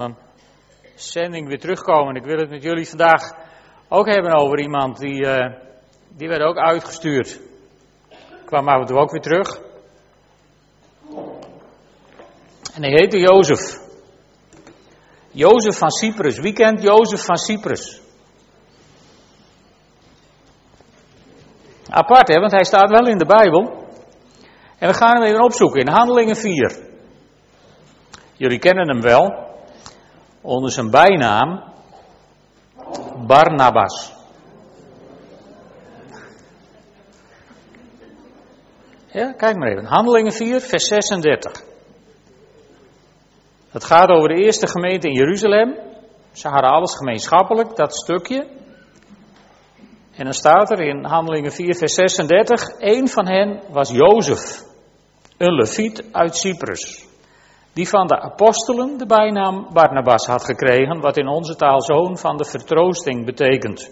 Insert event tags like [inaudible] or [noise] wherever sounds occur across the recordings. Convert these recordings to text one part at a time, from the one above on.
een zending weer terugkomen. Ik wil het met jullie vandaag ook hebben over iemand die, uh, die werd ook uitgestuurd. Kwam af en toe ook weer terug. En hij heette Jozef. Jozef van Cyprus. Wie kent Jozef van Cyprus? Apart hè, want hij staat wel in de Bijbel. En we gaan hem even opzoeken in Handelingen 4. Jullie kennen hem wel onder zijn bijnaam Barnabas. Ja, kijk maar even. Handelingen 4, vers 36. Het gaat over de eerste gemeente in Jeruzalem. Ze hadden alles gemeenschappelijk, dat stukje. En dan staat er in Handelingen 4, vers 36: Een van hen was Jozef, een leviet uit Cyprus die van de apostelen de bijnaam Barnabas had gekregen, wat in onze taal zoon van de vertroosting betekent.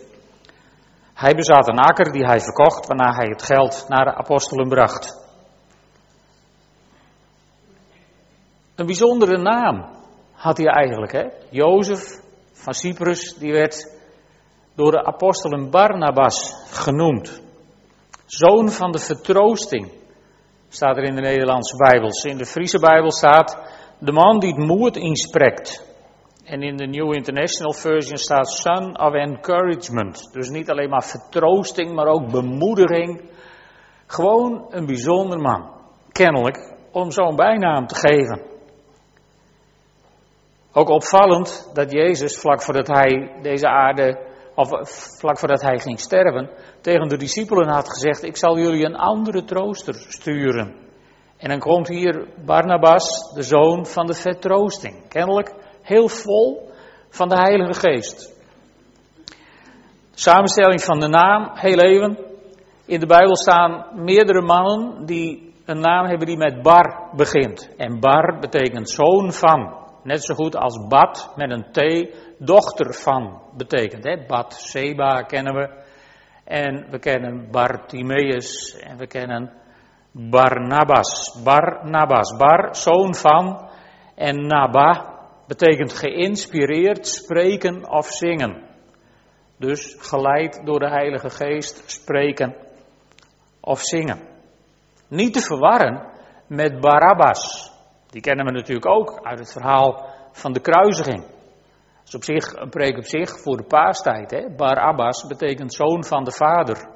Hij bezat een akker die hij verkocht, waarna hij het geld naar de apostelen bracht. Een bijzondere naam had hij eigenlijk, hè? Jozef van Cyprus, die werd door de apostelen Barnabas genoemd. Zoon van de vertroosting, staat er in de Nederlandse Bijbels. In de Friese Bijbel staat de man die het moed inspreekt. En in de New International Version staat son of encouragement. Dus niet alleen maar vertroosting, maar ook bemoediging. Gewoon een bijzonder man. Kennelijk, om zo'n bijnaam te geven. Ook opvallend dat Jezus vlak voordat hij deze aarde, of vlak voordat hij ging sterven, tegen de discipelen had gezegd: Ik zal jullie een andere trooster sturen. En dan komt hier Barnabas, de zoon van de vertroosting. Kennelijk heel vol van de Heilige Geest. Samenstelling van de naam, heel even. In de Bijbel staan meerdere mannen die een naam hebben die met Bar begint. En Bar betekent zoon van. Net zo goed als Bad met een T, dochter van betekent. Hè? Bad Seba kennen we. En we kennen Bartimeus en we kennen Barnabas. Barnabas. Bar, zoon van. En Naba betekent geïnspireerd spreken of zingen. Dus geleid door de Heilige Geest spreken of zingen. Niet te verwarren met Barabbas. Die kennen we natuurlijk ook uit het verhaal van de kruisiging. Dat is op zich een preek op zich voor de paastijd. Hè? Barabbas betekent zoon van de vader.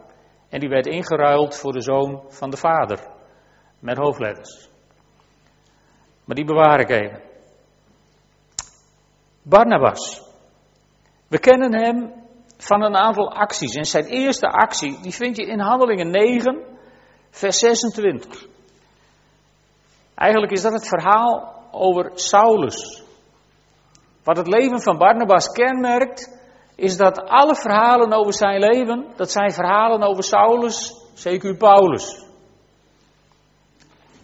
En die werd ingeruild voor de zoon van de vader. Met hoofdletters. Maar die bewaar ik even. Barnabas. We kennen hem van een aantal acties. En zijn eerste actie, die vind je in Handelingen 9, vers 26. Eigenlijk is dat het verhaal over Saulus. Wat het leven van Barnabas kenmerkt, is dat alle verhalen over zijn leven, dat zijn verhalen over Saulus, zeker Paulus.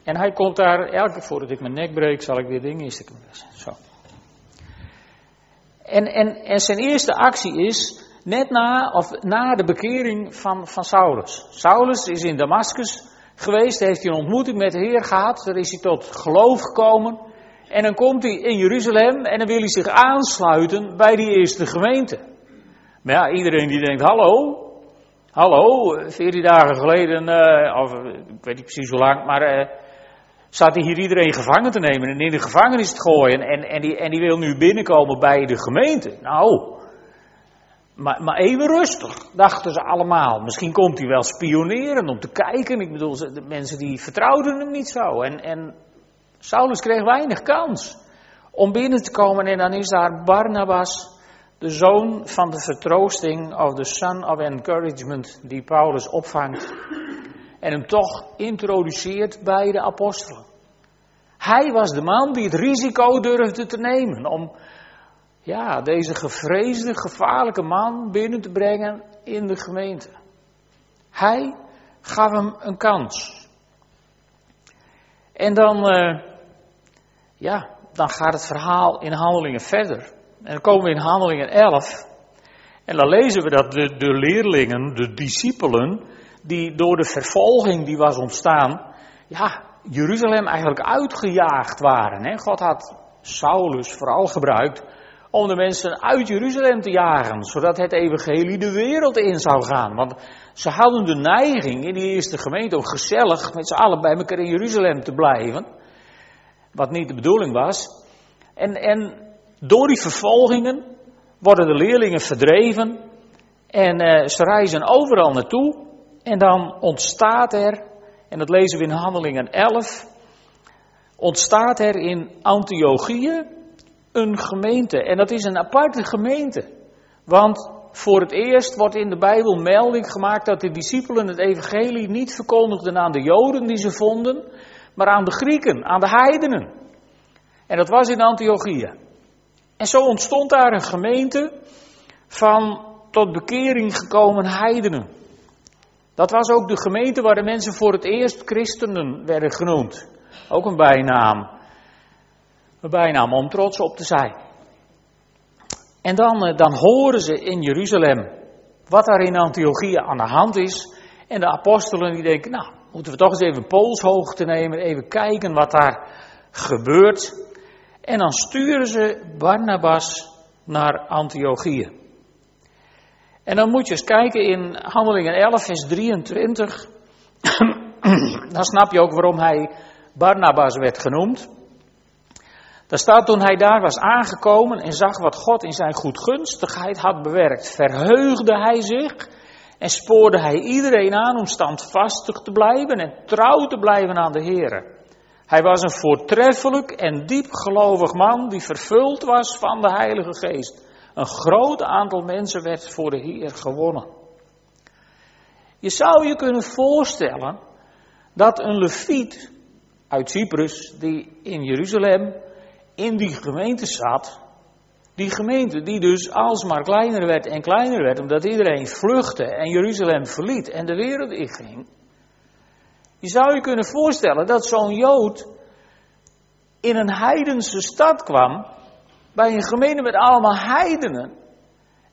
En hij komt daar, elke keer voordat ik mijn nek breek, zal ik weer dingen in Zo. En, en, en zijn eerste actie is, net na, of na de bekering van, van Saulus. Saulus is in Damascus geweest, heeft hij een ontmoeting met de Heer gehad, daar is hij tot geloof gekomen. En dan komt hij in Jeruzalem en dan wil hij zich aansluiten bij die eerste gemeente. Maar ja, iedereen die denkt, hallo, hallo, veertien dagen geleden, uh, of ik weet niet precies hoe lang, maar uh, zat hij hier iedereen gevangen te nemen en in de gevangenis te gooien. En, en, die, en die wil nu binnenkomen bij de gemeente. Nou, maar, maar even rustig, dachten ze allemaal. Misschien komt hij wel spioneren om te kijken. Ik bedoel, de mensen die vertrouwden hem niet zo. En, en Saulus kreeg weinig kans om binnen te komen. En dan is daar Barnabas, de zoon van de vertroosting, of the son of encouragement, die Paulus opvangt. En hem toch introduceert bij de apostelen. Hij was de man die het risico durfde te nemen om ja, deze gevreesde, gevaarlijke man binnen te brengen in de gemeente. Hij gaf hem een kans. En dan, uh, ja, dan gaat het verhaal in handelingen verder. En dan komen we in handelingen 11. En dan lezen we dat de, de leerlingen, de discipelen, die door de vervolging die was ontstaan, ja, Jeruzalem eigenlijk uitgejaagd waren. Hè? God had Saulus vooral gebruikt om de mensen uit Jeruzalem te jagen, zodat het evangelie de wereld in zou gaan. Want ze hadden de neiging in die eerste gemeente om gezellig met z'n allen bij elkaar in Jeruzalem te blijven, wat niet de bedoeling was. En, en door die vervolgingen worden de leerlingen verdreven en uh, ze reizen overal naartoe. En dan ontstaat er, en dat lezen we in Handelingen 11, ontstaat er in Antiochië een gemeente. En dat is een aparte gemeente. Want voor het eerst wordt in de Bijbel melding gemaakt dat de discipelen het evangelie niet verkondigden aan de Joden die ze vonden, maar aan de Grieken, aan de heidenen. En dat was in Antiochië. En zo ontstond daar een gemeente van tot bekering gekomen heidenen. Dat was ook de gemeente waar de mensen voor het eerst christenen werden genoemd. Ook een bijnaam. Een bijnaam om trots op te zijn. En dan, eh, dan horen ze in Jeruzalem wat daar in Antiochia aan de hand is. En de apostelen die denken, nou, moeten we toch eens even polshoogte nemen, even kijken wat daar gebeurt. En dan sturen ze Barnabas naar Antiochia. En dan moet je eens kijken in Handelingen 11, vers 23. [clears throat] dan snap je ook waarom hij Barnabas werd genoemd. Daar staat toen hij daar was aangekomen en zag wat God in zijn goedgunstigheid had bewerkt, verheugde hij zich en spoorde hij iedereen aan om standvastig te blijven en trouw te blijven aan de Heer. Hij was een voortreffelijk en diepgelovig man die vervuld was van de Heilige Geest. Een groot aantal mensen werd voor de Heer gewonnen. Je zou je kunnen voorstellen dat een leviet uit Cyprus, die in Jeruzalem in die gemeente zat, die gemeente die dus alsmaar kleiner werd en kleiner werd, omdat iedereen vluchtte en Jeruzalem verliet en de wereld inging. Je zou je kunnen voorstellen dat zo'n Jood in een heidense stad kwam, bij een gemeente met allemaal heidenen,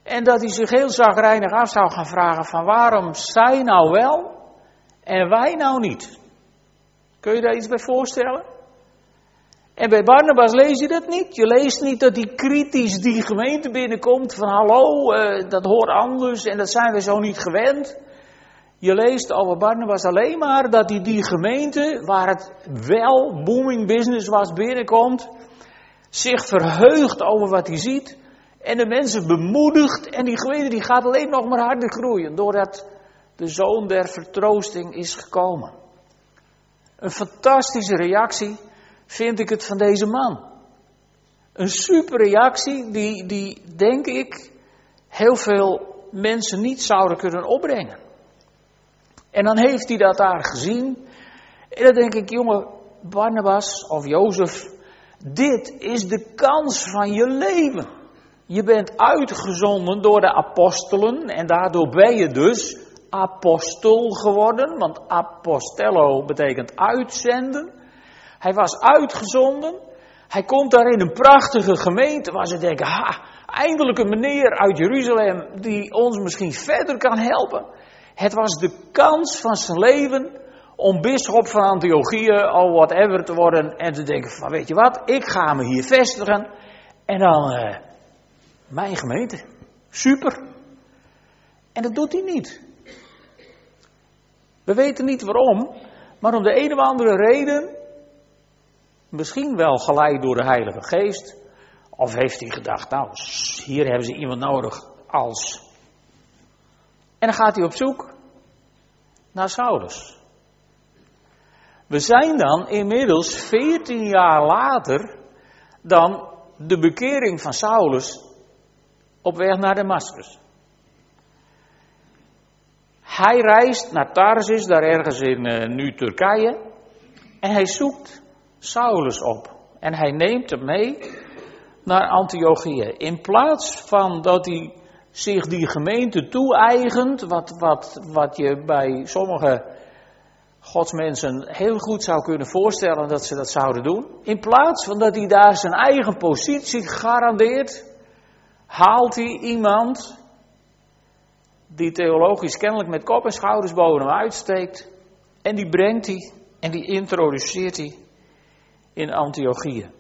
en dat hij zich heel zagrijnig af zou gaan vragen van waarom zij nou wel en wij nou niet. Kun je daar iets bij voorstellen? En bij Barnabas lees je dat niet. Je leest niet dat hij kritisch die gemeente binnenkomt van hallo, uh, dat hoort anders en dat zijn we zo niet gewend. Je leest over Barnabas alleen maar dat hij die gemeente, waar het wel booming business was, binnenkomt, zich verheugt over wat hij ziet en de mensen bemoedigt en die gemeente die gaat alleen nog maar harder groeien doordat de zoon der vertroosting is gekomen. Een fantastische reactie vind ik het van deze man. Een super reactie die, die denk ik heel veel mensen niet zouden kunnen opbrengen. En dan heeft hij dat daar gezien. En dan denk ik, jongen, Barnabas of Jozef, dit is de kans van je leven. Je bent uitgezonden door de apostelen en daardoor ben je dus apostel geworden, want apostello betekent uitzenden. Hij was uitgezonden. Hij komt daar in een prachtige gemeente waar ze denken, ha, eindelijk een meneer uit Jeruzalem die ons misschien verder kan helpen. Het was de kans van zijn leven om bisschop van Antiochië of whatever te worden en te denken van weet je wat, ik ga me hier vestigen en dan uh, mijn gemeente. Super. En dat doet hij niet. We weten niet waarom, maar om de een of andere reden, misschien wel geleid door de Heilige Geest, of heeft hij gedacht, nou, hier hebben ze iemand nodig als en dan gaat hij op zoek naar Saulus. We zijn dan inmiddels 14 jaar later dan de bekering van Saulus op weg naar Damascus. Hij reist naar Tarsus, daar ergens in uh, nu Turkije, en hij zoekt Saulus op. En hij neemt hem mee naar Antiochië. In plaats van dat hij zich die gemeente toe-eigent, wat, wat, wat je bij sommige godsmensen heel goed zou kunnen voorstellen dat ze dat zouden doen. In plaats van dat hij daar zijn eigen positie garandeert, haalt hij iemand die theologisch kennelijk met kop en schouders boven hem uitsteekt. En die brengt hij en die introduceert hij in Antiochië.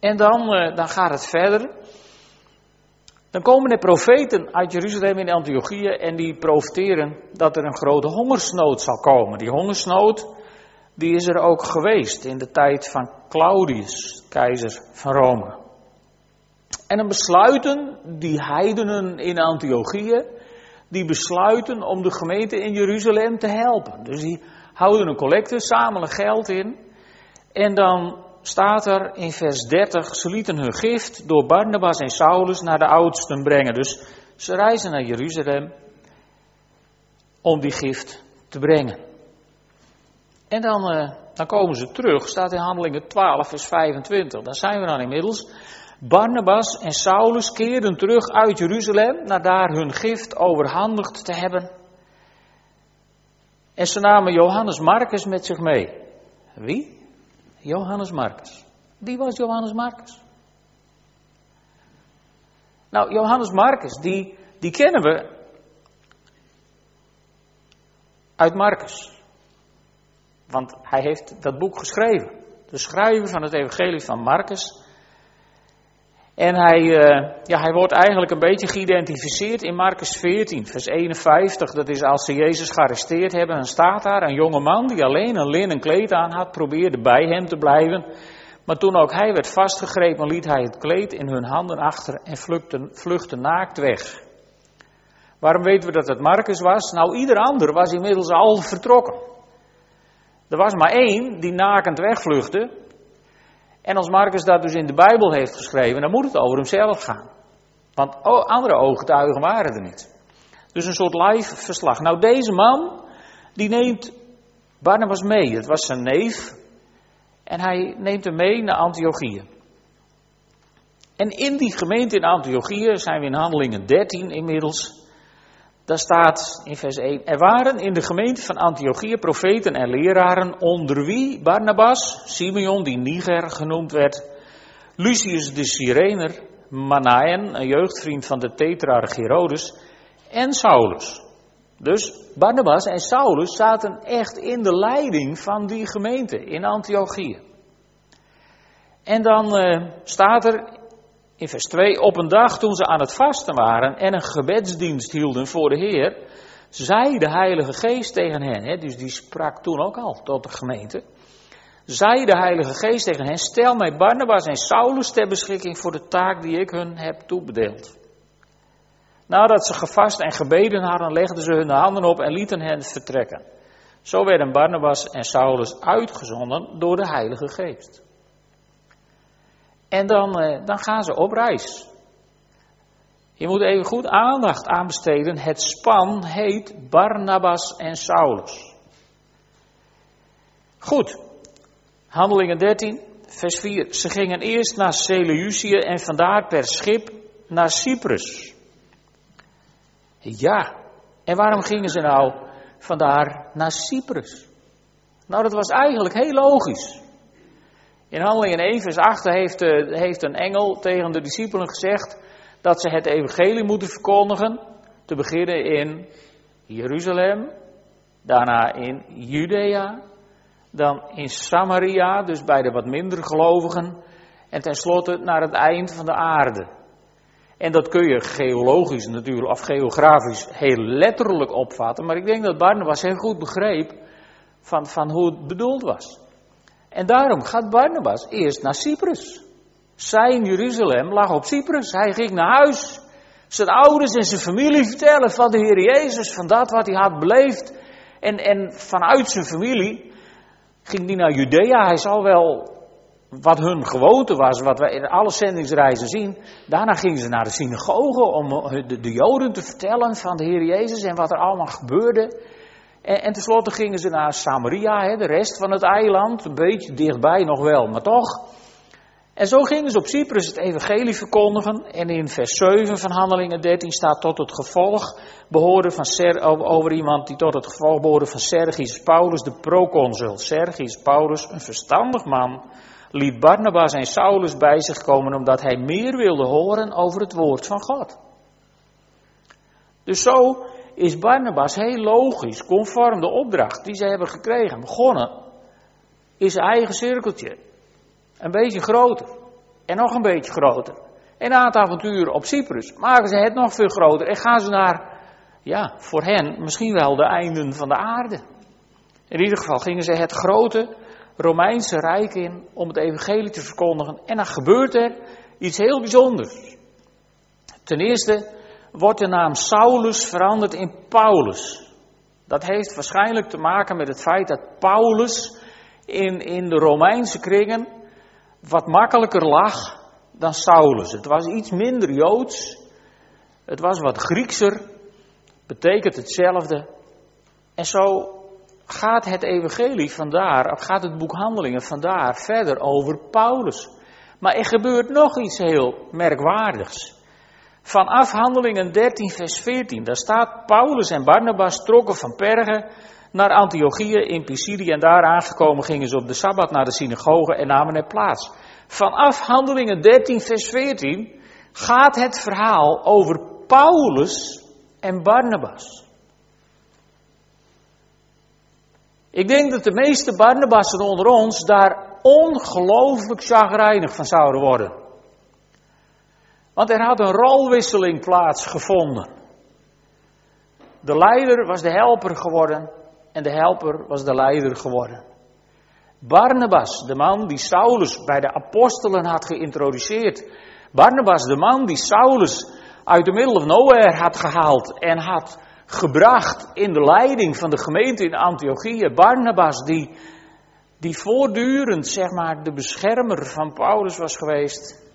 En dan, uh, dan gaat het verder. Dan komen er profeten uit Jeruzalem in Antiochië en die profiteren dat er een grote hongersnood zal komen. Die hongersnood, die is er ook geweest in de tijd van Claudius, keizer van Rome. En dan besluiten die heidenen in Antiochië, die besluiten om de gemeente in Jeruzalem te helpen. Dus die houden een collecte, zamelen geld in. En dan staat er in vers 30, ze lieten hun gift door Barnabas en Saulus naar de oudsten brengen. Dus ze reizen naar Jeruzalem om die gift te brengen. En dan, uh, dan komen ze terug, staat in Handelingen 12, vers 25. Dan zijn we dan inmiddels. Barnabas en Saulus keerden terug uit Jeruzalem naar daar hun gift overhandigd te hebben. En ze namen Johannes Marcus met zich mee. Wie? Johannes Marcus. Wie was Johannes Marcus? Nou, Johannes Marcus, die, die kennen we uit Marcus. Want hij heeft dat boek geschreven. De schrijver van het evangelie van Marcus. En hij, uh, ja, hij wordt eigenlijk een beetje geïdentificeerd in Marcus 14, vers 51. Dat is als ze Jezus gearresteerd hebben. Dan staat daar een jonge man die alleen een linnen kleed aan had, probeerde bij hem te blijven. Maar toen ook hij werd vastgegrepen, liet hij het kleed in hun handen achter en vluchtte, vluchtte naakt weg. Waarom weten we dat het Marcus was? Nou, ieder ander was inmiddels al vertrokken. Er was maar één die nakend wegvluchtte. En als Marcus dat dus in de Bijbel heeft geschreven, dan moet het over hemzelf gaan. Want andere ooggetuigen waren er niet. Dus een soort live verslag. Nou, deze man, die neemt Barnabas mee. Het was zijn neef. En hij neemt hem mee naar Antiochië. En in die gemeente in Antiochië zijn we in handelingen 13 inmiddels. Daar staat in vers 1: Er waren in de gemeente van Antiochië profeten en leraren, onder wie Barnabas, Simeon, die Niger genoemd werd, Lucius de Cyrener, Manaen, een jeugdvriend van de tetrarch Herodes, en Saulus. Dus Barnabas en Saulus zaten echt in de leiding van die gemeente in Antiochië. En dan uh, staat er in vers 2, op een dag toen ze aan het vasten waren en een gebedsdienst hielden voor de Heer, zei de Heilige Geest tegen hen, hè, dus die sprak toen ook al tot de gemeente, zei de Heilige Geest tegen hen, stel mij Barnabas en Saulus ter beschikking voor de taak die ik hun heb toebedeeld. Nadat ze gevast en gebeden hadden, legden ze hun handen op en lieten hen vertrekken. Zo werden Barnabas en Saulus uitgezonden door de Heilige Geest. En dan, eh, dan gaan ze op reis. Je moet even goed aandacht aan besteden. Het span heet Barnabas en Saulus. Goed, Handelingen 13, vers 4. Ze gingen eerst naar Seleucië en vandaar per schip naar Cyprus. Ja, en waarom gingen ze nou vandaar naar Cyprus? Nou, dat was eigenlijk heel logisch. In Handelingen 1 vers 8 heeft, eh, heeft een engel tegen de discipelen gezegd dat ze het evangelie moeten verkondigen. Te beginnen in Jeruzalem, daarna in Judea, dan in Samaria, dus bij de wat minder gelovigen, en tenslotte naar het eind van de aarde. En dat kun je geologisch natuurlijk, of geografisch, heel letterlijk opvatten, maar ik denk dat Barnabas heel goed begreep van, van hoe het bedoeld was. En daarom gaat Barnabas eerst naar Cyprus. Zijn Jeruzalem lag op Cyprus. Hij ging naar huis. Zijn ouders en zijn familie vertellen van de Heer Jezus, van dat wat hij had beleefd. En, en vanuit zijn familie ging hij naar Judea. Hij zal wel wat hun gewoonte was, wat we in alle zendingsreizen zien. Daarna gingen ze naar de synagoge om de, de Joden te vertellen van de Heer Jezus en wat er allemaal gebeurde. En, en tenslotte gingen ze naar Samaria, hè, de rest van het eiland, een beetje dichtbij nog wel, maar toch. En zo gingen ze op Cyprus het evangelie verkondigen. En in vers 7 van Handelingen 13 staat tot het gevolg behoorde van Ser, over iemand die tot het gevolg behoorde van Sergius Paulus, de proconsul. Sergius Paulus, een verstandig man, liet Barnabas en Saulus bij zich komen omdat hij meer wilde horen over het woord van God. Dus zo is Barnabas heel logisch, conform de opdracht die ze hebben gekregen, begonnen in zijn eigen cirkeltje. Een beetje groter. En nog een beetje groter. En na het avontuur op Cyprus maken ze het nog veel groter en gaan ze naar, ja, voor hen misschien wel de einden van de aarde. In ieder geval gingen ze het grote Romeinse Rijk in om het evangelie te verkondigen. En dan gebeurt er iets heel bijzonders. Ten eerste wordt de naam Saulus veranderd in Paulus. Dat heeft waarschijnlijk te maken met het feit dat Paulus in, in de Romeinse kringen wat makkelijker lag dan Saulus. Het was iets minder Joods. Het was wat Griekser. Betekent hetzelfde. En zo gaat het evangelie vandaar, of gaat het boek Handelingen vandaar verder over Paulus. Maar er gebeurt nog iets heel merkwaardigs. Vanaf Handelingen 13, vers 14, daar staat Paulus en Barnabas trokken van Perge naar Antiochië in Pisidië en daar aangekomen gingen ze op de Sabbat naar de synagoge en namen er plaats. Vanaf Handelingen 13, vers 14 gaat het verhaal over Paulus en Barnabas. Ik denk dat de meeste Barnabassen onder ons daar ongelooflijk chagrijnig van zouden worden. Want er had een rolwisseling plaatsgevonden. De leider was de helper geworden en de helper was de leider geworden. Barnabas, de man die Saulus bij de apostelen had geïntroduceerd. Barnabas, de man die Saulus uit de middle of nowhere had gehaald en had gebracht in de leiding van de gemeente in Antiochië. Barnabas, die, die voortdurend, zeg maar, de beschermer van Paulus was geweest.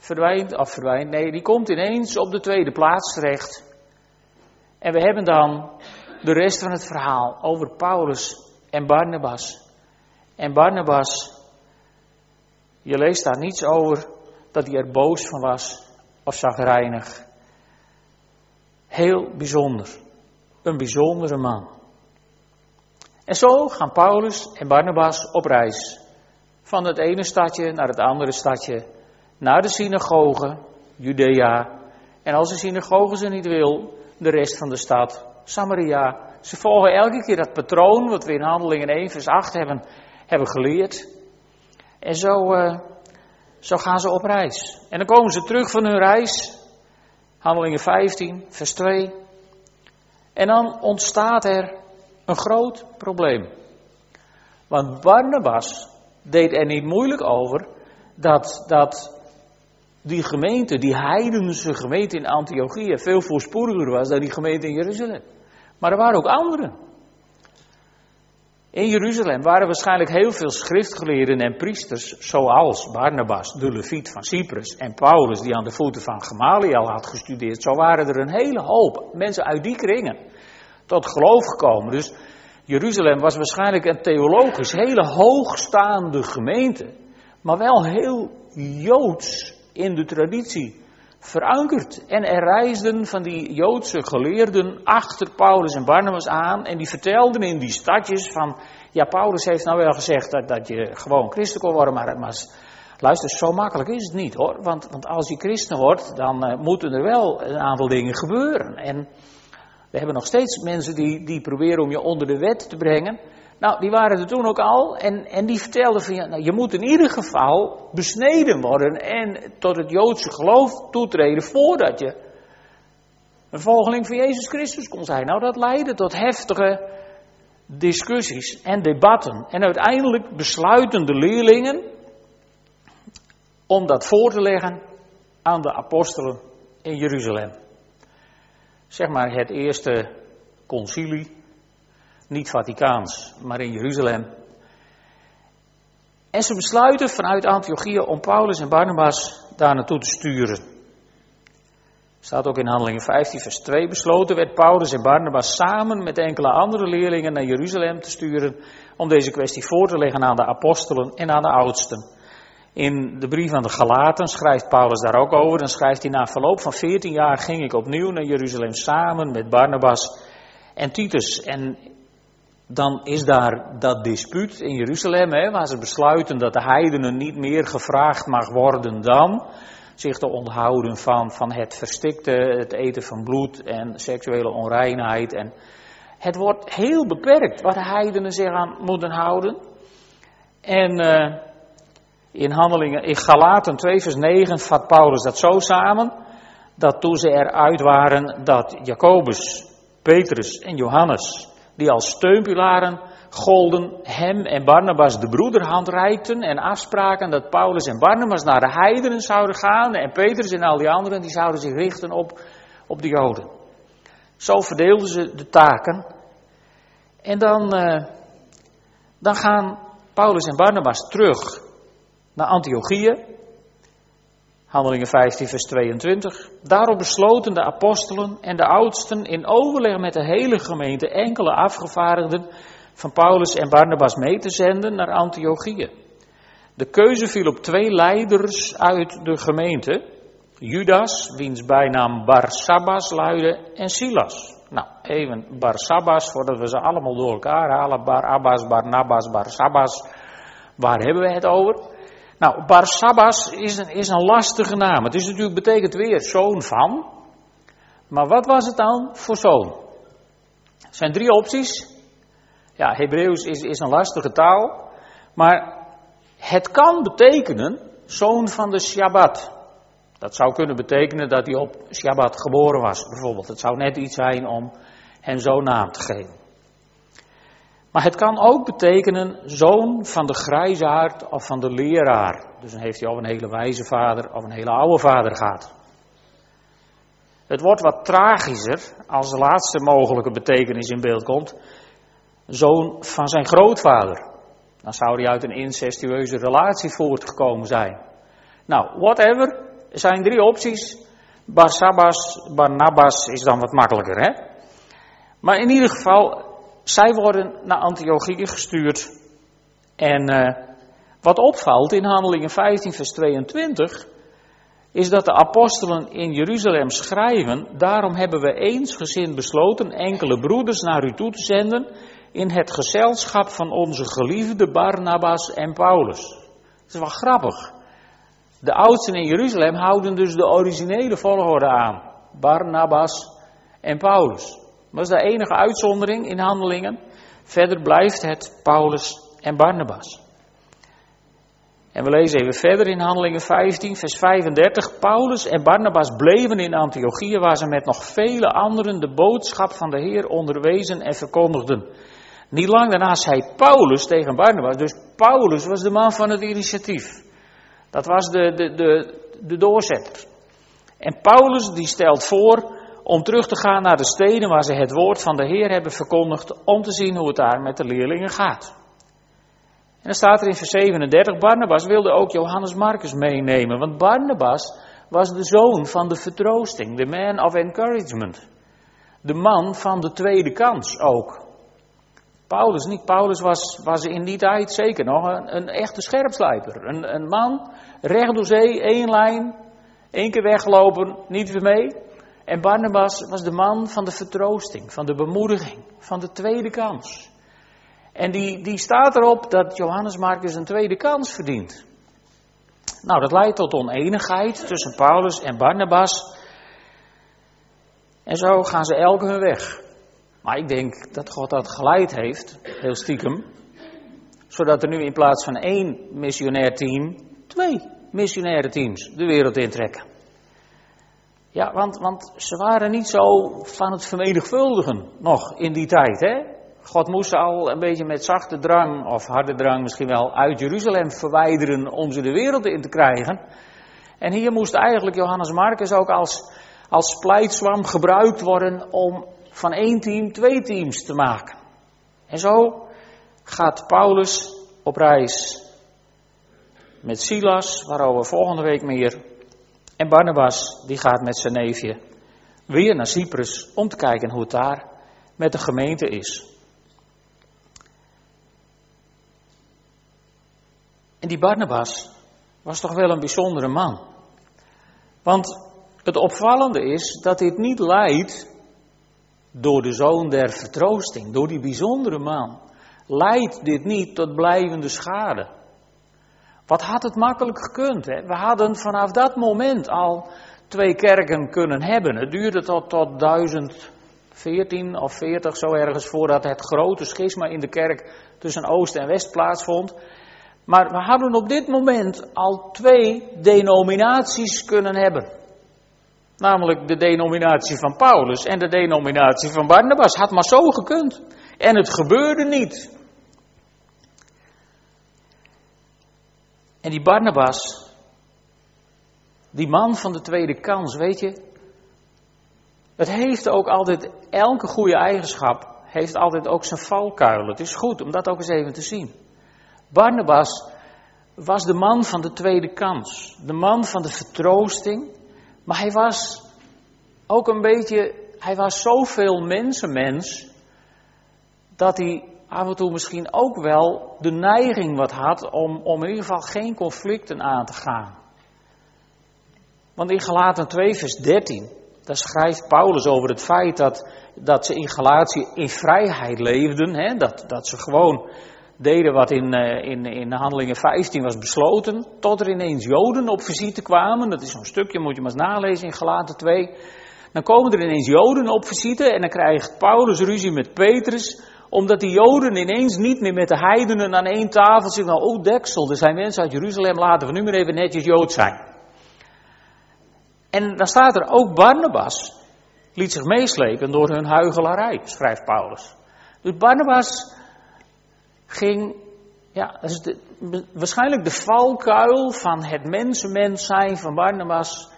Verdwijnt, of verdwijnt, nee, die komt ineens op de tweede plaats terecht. En we hebben dan de rest van het verhaal over Paulus en Barnabas. En Barnabas, je leest daar niets over dat hij er boos van was of zagrijnig. Heel bijzonder. Een bijzondere man. En zo gaan Paulus en Barnabas op reis. Van het ene stadje naar het andere stadje. Naar de synagoge, Judea. En als de synagoge ze niet wil, de rest van de stad, Samaria. Ze volgen elke keer dat patroon wat we in Handelingen 1 vers 8 hebben, hebben geleerd. En zo, uh, zo gaan ze op reis. En dan komen ze terug van hun reis. Handelingen 15, vers 2. En dan ontstaat er een groot probleem. Want Barnabas deed er niet moeilijk over dat, dat die gemeente, die heidense gemeente in Antiochië, veel voorspoediger was dan die gemeente in Jeruzalem. Maar er waren ook anderen. In Jeruzalem waren waarschijnlijk heel veel schriftgeleerden en priesters, zoals Barnabas, de Leviet van Cyprus, en Paulus, die aan de voeten van Gamaliel had gestudeerd. Zo waren er een hele hoop mensen uit die kringen tot geloof gekomen. Dus Jeruzalem was waarschijnlijk een theologisch hele hoogstaande gemeente, maar wel heel joods in de traditie verankerd. En er reisden van die Joodse geleerden achter Paulus en Barnabas aan. En die vertelden in die stadjes van, ja Paulus heeft nou wel gezegd dat, dat je gewoon christen kon worden, maar, maar luister, zo makkelijk is het niet hoor. Want, want als je christen wordt, dan uh, moeten er wel een aantal dingen gebeuren. En we hebben nog steeds mensen die, die proberen om je onder de wet te brengen. Nou, die waren er toen ook al en, en die vertelden van, ja, nou, je moet in ieder geval besneden worden en tot het Joodse geloof toetreden voordat je een volgeling van Jezus Christus kon zijn. Nou, dat leidde tot heftige discussies en debatten. En uiteindelijk besluiten de leerlingen om dat voor te leggen aan de apostelen in Jeruzalem. Zeg maar het eerste concilie niet Vaticaans, maar in Jeruzalem. En ze besluiten vanuit Antiochië om Paulus en Barnabas daar naartoe te sturen. Staat ook in Handelingen 15, vers 2. Besloten werd Paulus en Barnabas samen met enkele andere leerlingen naar Jeruzalem te sturen. om deze kwestie voor te leggen aan de apostelen en aan de oudsten. In de brief aan de Galaten schrijft Paulus daar ook over. Dan schrijft hij: Na verloop van 14 jaar ging ik opnieuw naar Jeruzalem samen met Barnabas en Titus. En dan is daar dat dispuut in Jeruzalem, hè, waar ze besluiten dat de heidenen niet meer gevraagd mag worden dan zich te onthouden van, van het verstikte, het eten van bloed en seksuele onreinheid. En het wordt heel beperkt waar de heidenen zich aan moeten houden. En uh, In handelingen, in Galaten 2 vers 9 vat Paulus dat zo samen, dat toen ze eruit waren, dat Jacobus, Petrus en Johannes, die als steunpilaren golden, hem en Barnabas de broederhand reikten en afspraken dat Paulus en Barnabas naar de heidenen zouden gaan en Petrus en al die anderen, die zouden zich richten op, op de Joden. Zo verdeelden ze de taken. En dan, uh, dan gaan Paulus en Barnabas terug naar Antiochië. Handelingen 15, vers 22. Daarop besloten de apostelen en de oudsten in overleg met de hele gemeente enkele afgevaardigden van Paulus en Barnabas mee te zenden naar Antiochië. De keuze viel op twee leiders uit de gemeente. Judas, wiens bijnaam Barsabbas luidde, en Silas. Nou, even Barsabbas, voordat we ze allemaal door elkaar halen. Barabbas, Barnabas, Barsabbas. Waar hebben we het over? Nou, Barsabbas is een, is een lastige naam. Het is natuurlijk, betekent weer zoon van. Maar wat was het dan voor zoon? Er zijn drie opties. Ja, Hebreeuws is, is een lastige taal. Maar het kan betekenen zoon van de Shabbat. Dat zou kunnen betekenen dat hij op Shabbat geboren was, bijvoorbeeld. Het zou net iets zijn om hem zo'n naam te geven. Maar het kan ook betekenen zoon van de grijzaard of van de leraar. Dus dan heeft hij of een hele wijze vader of een hele oude vader gehad. Het wordt wat tragischer als de laatste mogelijke betekenis in beeld komt. Zoon van zijn grootvader. Dan zou hij uit een incestueuze relatie voortgekomen zijn. Nou, whatever. Er zijn drie opties. Barsabbas, Barnabas is dan wat makkelijker, hè? Maar in ieder geval, zij worden naar Antiochië gestuurd. En uh, wat opvalt in Handelingen 15, vers 22, is dat de apostelen in Jeruzalem schrijven: Daarom hebben we eensgezind besloten enkele broeders naar u toe te zenden in het gezelschap van onze geliefde Barnabas en Paulus. Dat is wel grappig. De oudsten in Jeruzalem houden dus de originele volgorde aan. Barnabas en Paulus. Dat is de enige uitzondering in handelingen. Verder blijft het Paulus en Barnabas. En we lezen even verder in Handelingen 15, vers 35. Paulus en Barnabas bleven in Antiochië, waar ze met nog vele anderen de boodschap van de Heer onderwezen en verkondigden. Niet lang daarna zei Paulus tegen Barnabas, dus Paulus was de man van het initiatief. Dat was de, de, de, de doorzetter. En Paulus die stelt voor om terug te gaan naar de steden waar ze het woord van de Heer hebben verkondigd, om te zien hoe het daar met de leerlingen gaat. En dan staat er in vers 37, Barnabas wilde ook Johannes Marcus meenemen, want Barnabas was de zoon van de vertroosting, de man of encouragement. De man van de tweede kans ook. Paulus niet. Paulus was, was in die tijd zeker nog een, echte scherpslijper. Een, een man, recht door zee, één lijn, één keer weggelopen, niet weer mee. En Barnabas was de man van de vertroosting, van de bemoediging, van de tweede kans. En die, die staat erop dat Johannes Marcus een tweede kans verdient. Nou, dat leidt tot oneenigheid tussen Paulus en Barnabas. En zo gaan ze elke hun weg. Maar ik denk dat God dat geleid heeft, heel stiekem. Zodat er nu in plaats van één missionair team, twee missionaire teams de wereld intrekken. Ja, want, want ze waren niet zo van het vermenigvuldigen nog in die tijd. Hè? God moest al een beetje met zachte drang, of harde drang misschien wel, uit Jeruzalem verwijderen om ze de wereld in te krijgen. En hier moest eigenlijk Johannes Marcus ook als, als splijtswam gebruikt worden om van één team twee teams te maken. En zo gaat Paulus op reis met Silas, waarover volgende week meer. En Barnabas, die gaat met zijn neefje weer naar Cyprus om te kijken hoe het daar met de gemeente is. En die Barnabas was toch wel een bijzondere man. Want het opvallende is dat dit niet leidt door de zoon der vertroosting, door die bijzondere man, leidt dit niet tot blijvende schade. Wat had het makkelijk gekund? Hè? We hadden vanaf dat moment al twee kerken kunnen hebben. Het duurde tot, tot 1014 of 40 zo ergens voordat het grote schisma in de kerk tussen Oost en West plaatsvond. Maar we hadden op dit moment al twee denominaties kunnen hebben. Namelijk de denominatie van Paulus en de denominatie van Barnabas. Had maar zo gekund. En het gebeurde niet. En die Barnabas, die man van de tweede kans, weet je, het heeft ook altijd, elke goede eigenschap heeft altijd ook zijn valkuilen. Het is goed om dat ook eens even te zien. Barnabas was de man van de tweede kans, de man van de vertroosting, maar hij was ook een beetje, hij was zoveel mensenmens, dat hij af en toe misschien ook wel de neiging wat had om, om in ieder geval geen conflicten aan te gaan. Want in Galaten 2 vers 13, daar schrijft Paulus over het feit dat, dat ze in Galatie in vrijheid leefden, hè, dat, dat ze gewoon deden wat in, uh, in, in Handelingen 15 was besloten, tot er ineens Joden op visite kwamen. Dat is zo'n stukje, moet je maar eens nalezen in Galaten 2. Dan komen er ineens Joden op visite en dan krijgt Paulus ruzie met Petrus, omdat die Joden ineens niet meer met de heidenen aan één tafel zitten. Nou, oh deksel, er zijn mensen uit Jeruzalem, laten we nu maar even netjes Jood zijn. En dan staat er ook Barnabas liet zich meeslepen door hun huigelarij, schrijft Paulus. Dus Barnabas ging, ja, dat is waarschijnlijk de valkuil van het mensenmens zijn van Barnabas,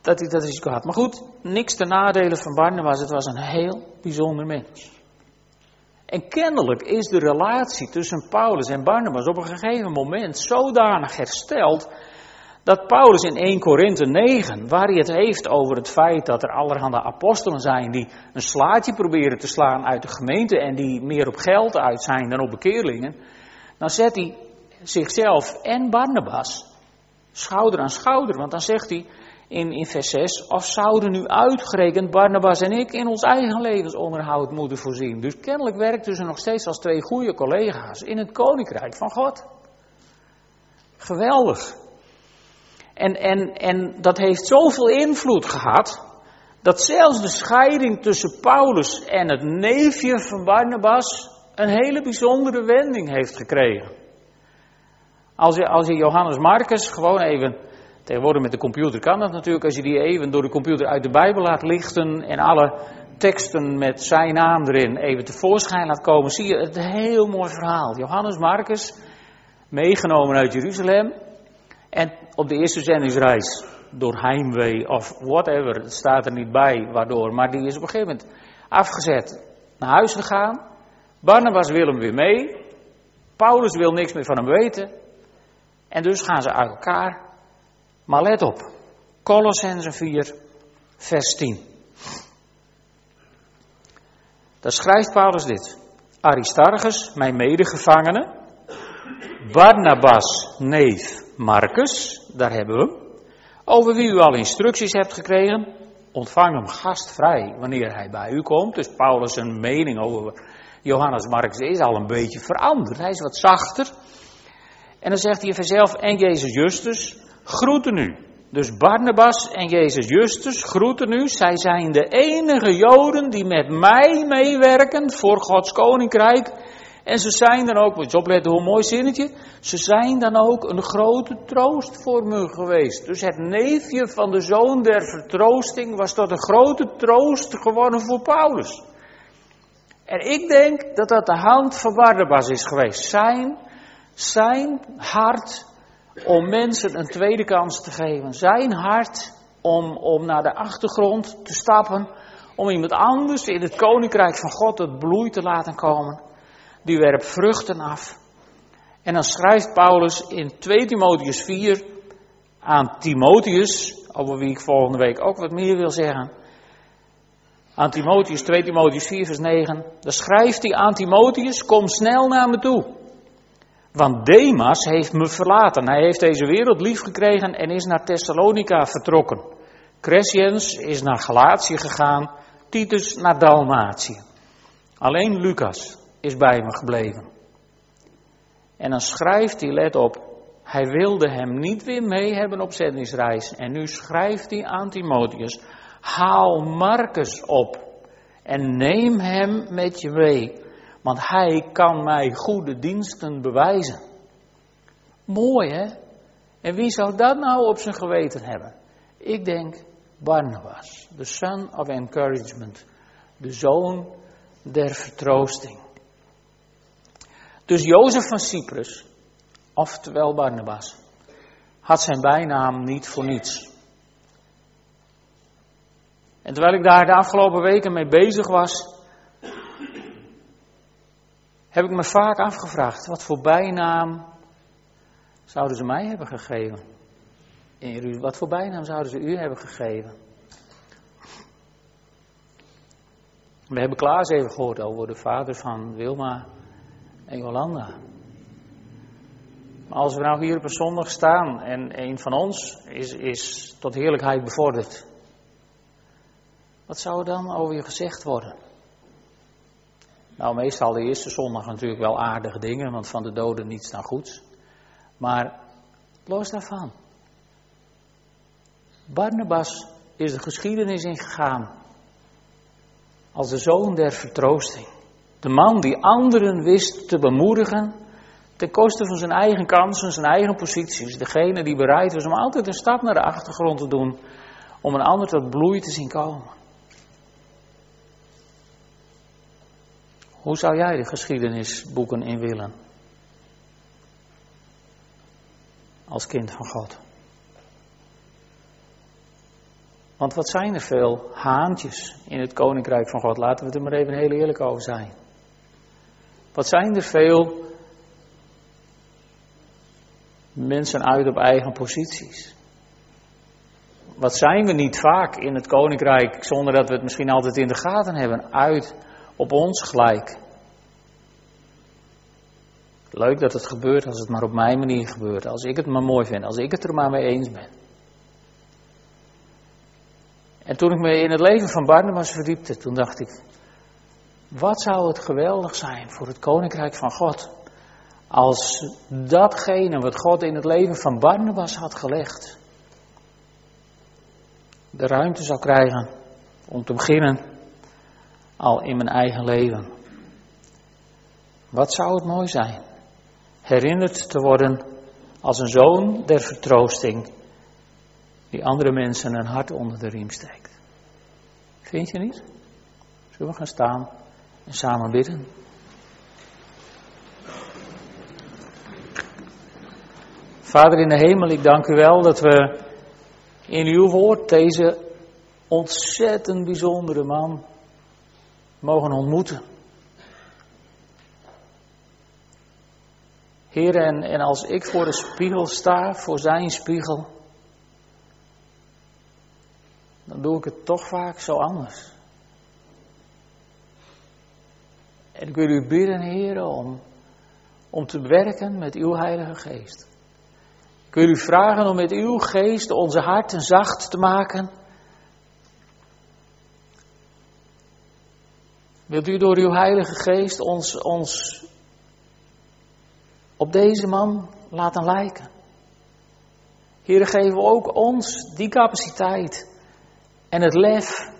dat hij dat risico had. Maar goed, niks te nadelen van Barnabas, het was een heel bijzonder mens. En kennelijk is de relatie tussen Paulus en Barnabas op een gegeven moment zodanig hersteld dat Paulus in 1 Korinthe 9, waar hij het heeft over het feit dat er allerhande apostelen zijn die een slaatje proberen te slaan uit de gemeente en die meer op geld uit zijn dan op bekeerlingen, dan zet hij zichzelf en Barnabas schouder aan schouder. Want dan zegt hij in, in vers 6, of zouden nu uitgerekend Barnabas en ik in ons eigen levensonderhoud moeten voorzien. Dus kennelijk werkten ze nog steeds als twee goede collega's in het koninkrijk van God. Geweldig. En, en, en dat heeft zoveel invloed gehad, dat zelfs de scheiding tussen Paulus en het neefje van Barnabas een hele bijzondere wending heeft gekregen. Als je, als je Johannes Marcus gewoon even, tegenwoordig met de computer kan dat natuurlijk, als je die even door de computer uit de Bijbel laat lichten en alle teksten met zijn naam erin even tevoorschijn laat komen, zie je het heel mooi verhaal. Johannes Marcus, meegenomen uit Jeruzalem, en op de eerste zendingsreis door heimwee of whatever, het staat er niet bij waardoor, maar die is op een gegeven moment afgezet naar huis gegaan. Barnabas wil hem weer mee. Paulus wil niks meer van hem weten. En dus gaan ze uit elkaar. Maar let op, Colossense 4, vers 10. Daar schrijft Paulus dit. Aristarchus, mijn medegevangene, Barnabas, neef Marcus, daar hebben we hem. Over wie u al instructies hebt gekregen, ontvang hem gastvrij wanneer hij bij u komt. Dus Paulus' een mening over Johannes Marcus is al een beetje veranderd. Hij is wat zachter. En dan zegt hij vanzelf, en Jezus Justus, groeten u. Dus Barnabas en Jezus Justus groeten u. Zij zijn de enige Joden die met mij meewerken voor Gods koninkrijk en ze zijn dan ook, moet je opletten hoe mooi zinnetje, ze zijn dan ook een grote troost voor me geweest. Dus het neefje van de zoon der vertroosting was tot een grote troost geworden voor Paulus. En ik denk dat dat de hand van Barnabas is geweest. Zijn, zijn hart om mensen een tweede kans te geven. Zijn hart om, om naar de achtergrond te stappen. Om iemand anders in het koninkrijk van God het bloei te laten komen die werpt vruchten af. En dan schrijft Paulus in 2 Timotheus 4 aan Timotheus, over wie ik volgende week ook wat meer wil zeggen. Aan Timotheus, 2 Timotheus 4 vers 9, dan schrijft hij aan Timotheus, kom snel naar me toe. Want Demas heeft me verlaten. Hij heeft deze wereld lief gekregen en is naar Thessalonica vertrokken. Crescens is naar Galatië gegaan, Titus naar Dalmatië. Alleen Lucas, is bij me gebleven. En dan schrijft hij, let op, hij wilde hem niet weer mee hebben op zendingsreis. En nu schrijft hij aan Timotheus, haal Marcus op en neem hem met je mee, want hij kan mij goede diensten bewijzen. Mooi hè? En wie zou dat nou op zijn geweten hebben? Ik denk Barnabas, de son of encouragement, de zoon der vertroosting. Dus Jozef van Cyprus, oftewel Barnabas, had zijn bijnaam niet voor niets. En terwijl ik daar de afgelopen weken mee bezig was, heb ik me vaak afgevraagd, wat voor bijnaam zouden ze mij hebben gegeven? Wat voor bijnaam zouden ze u hebben gegeven? We hebben Klaas even gehoord over de vader van Wilma en Jolanda. Maar als we nou hier op een zondag staan en een van ons is, is tot heerlijkheid bevorderd, wat zou dan over je gezegd worden? Nou, meestal de eerste zondag natuurlijk wel aardige dingen, want van de doden niets dan goeds. Maar los daarvan. Barnabas is de geschiedenis ingegaan als de zoon der vertroosting. De man die anderen wist te bemoedigen ten koste van zijn eigen kansen, zijn eigen posities. Degene die bereid was om altijd een stap naar de achtergrond te doen om een ander tot bloei te zien komen. Hoe zou jij de geschiedenisboeken in willen? Als kind van God. Want wat zijn er veel haantjes in het koninkrijk van God? Laten we er maar even heel eerlijk over zijn. Wat zijn er veel mensen uit op eigen posities? Wat zijn we niet vaak in het koninkrijk, zonder dat we het misschien altijd in de gaten hebben, uit op ons gelijk? Leuk dat het gebeurt als het maar op mijn manier gebeurt, als ik het maar mooi vind, als ik het er maar mee eens ben. En toen ik me in het leven van Barnabas verdiepte, toen dacht ik, wat zou het geweldig zijn voor het koninkrijk van God als datgene wat God in het leven van Barnabas had gelegd, de ruimte zou krijgen om te beginnen al in mijn eigen leven. Wat zou het mooi zijn, herinnerd te worden als een zoon der vertroosting die andere mensen een hart onder de riem steekt. Vind je niet? Zullen we gaan staan en samen bidden? Vader in de hemel, ik dank u wel dat we in uw woord deze ontzettend bijzondere man mogen ontmoeten. Heer, en, en als ik voor de spiegel sta, voor zijn spiegel, dan doe ik het toch vaak zo anders. En ik wil u bidden, Heer, om, om te werken met uw Heilige Geest. Ik wil u vragen om met uw geest onze harten zacht te maken. Wilt u door uw Heilige Geest ons, ons op deze man laten lijken? Heer, geef ook ons die capaciteit en het lef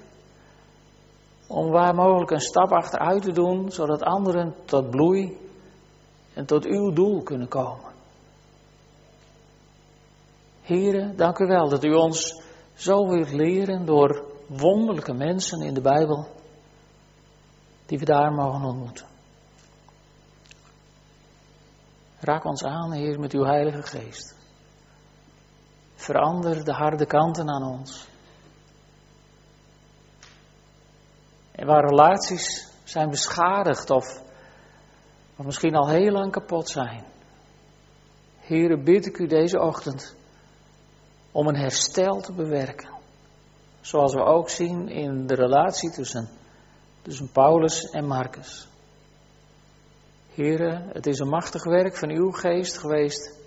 om waar mogelijk een stap achteruit te doen, zodat anderen tot bloei en tot uw doel kunnen komen. Heren, dank u wel dat u ons zo wilt leren door wonderlijke mensen in de Bijbel, die we daar mogen ontmoeten. Raak ons aan, Heer, met uw Heilige Geest. Verander de harde kanten aan ons. En waar relaties zijn beschadigd of, of misschien al heel lang kapot zijn. Heren, bid ik u deze ochtend om een herstel te bewerken. Zoals we ook zien in de relatie tussen, tussen Paulus en Marcus. Heren, het is een machtig werk van uw geest geweest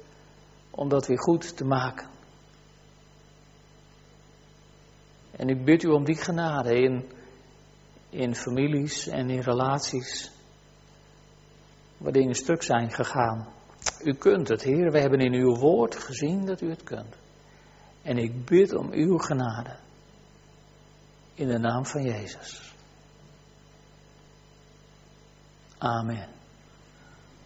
om dat weer goed te maken. En ik bid u om die genade in in families en in relaties waar dingen stuk zijn gegaan. U kunt het, Heer. We hebben in uw woord gezien dat u het kunt. En ik bid om uw genade. In de naam van Jezus. Amen.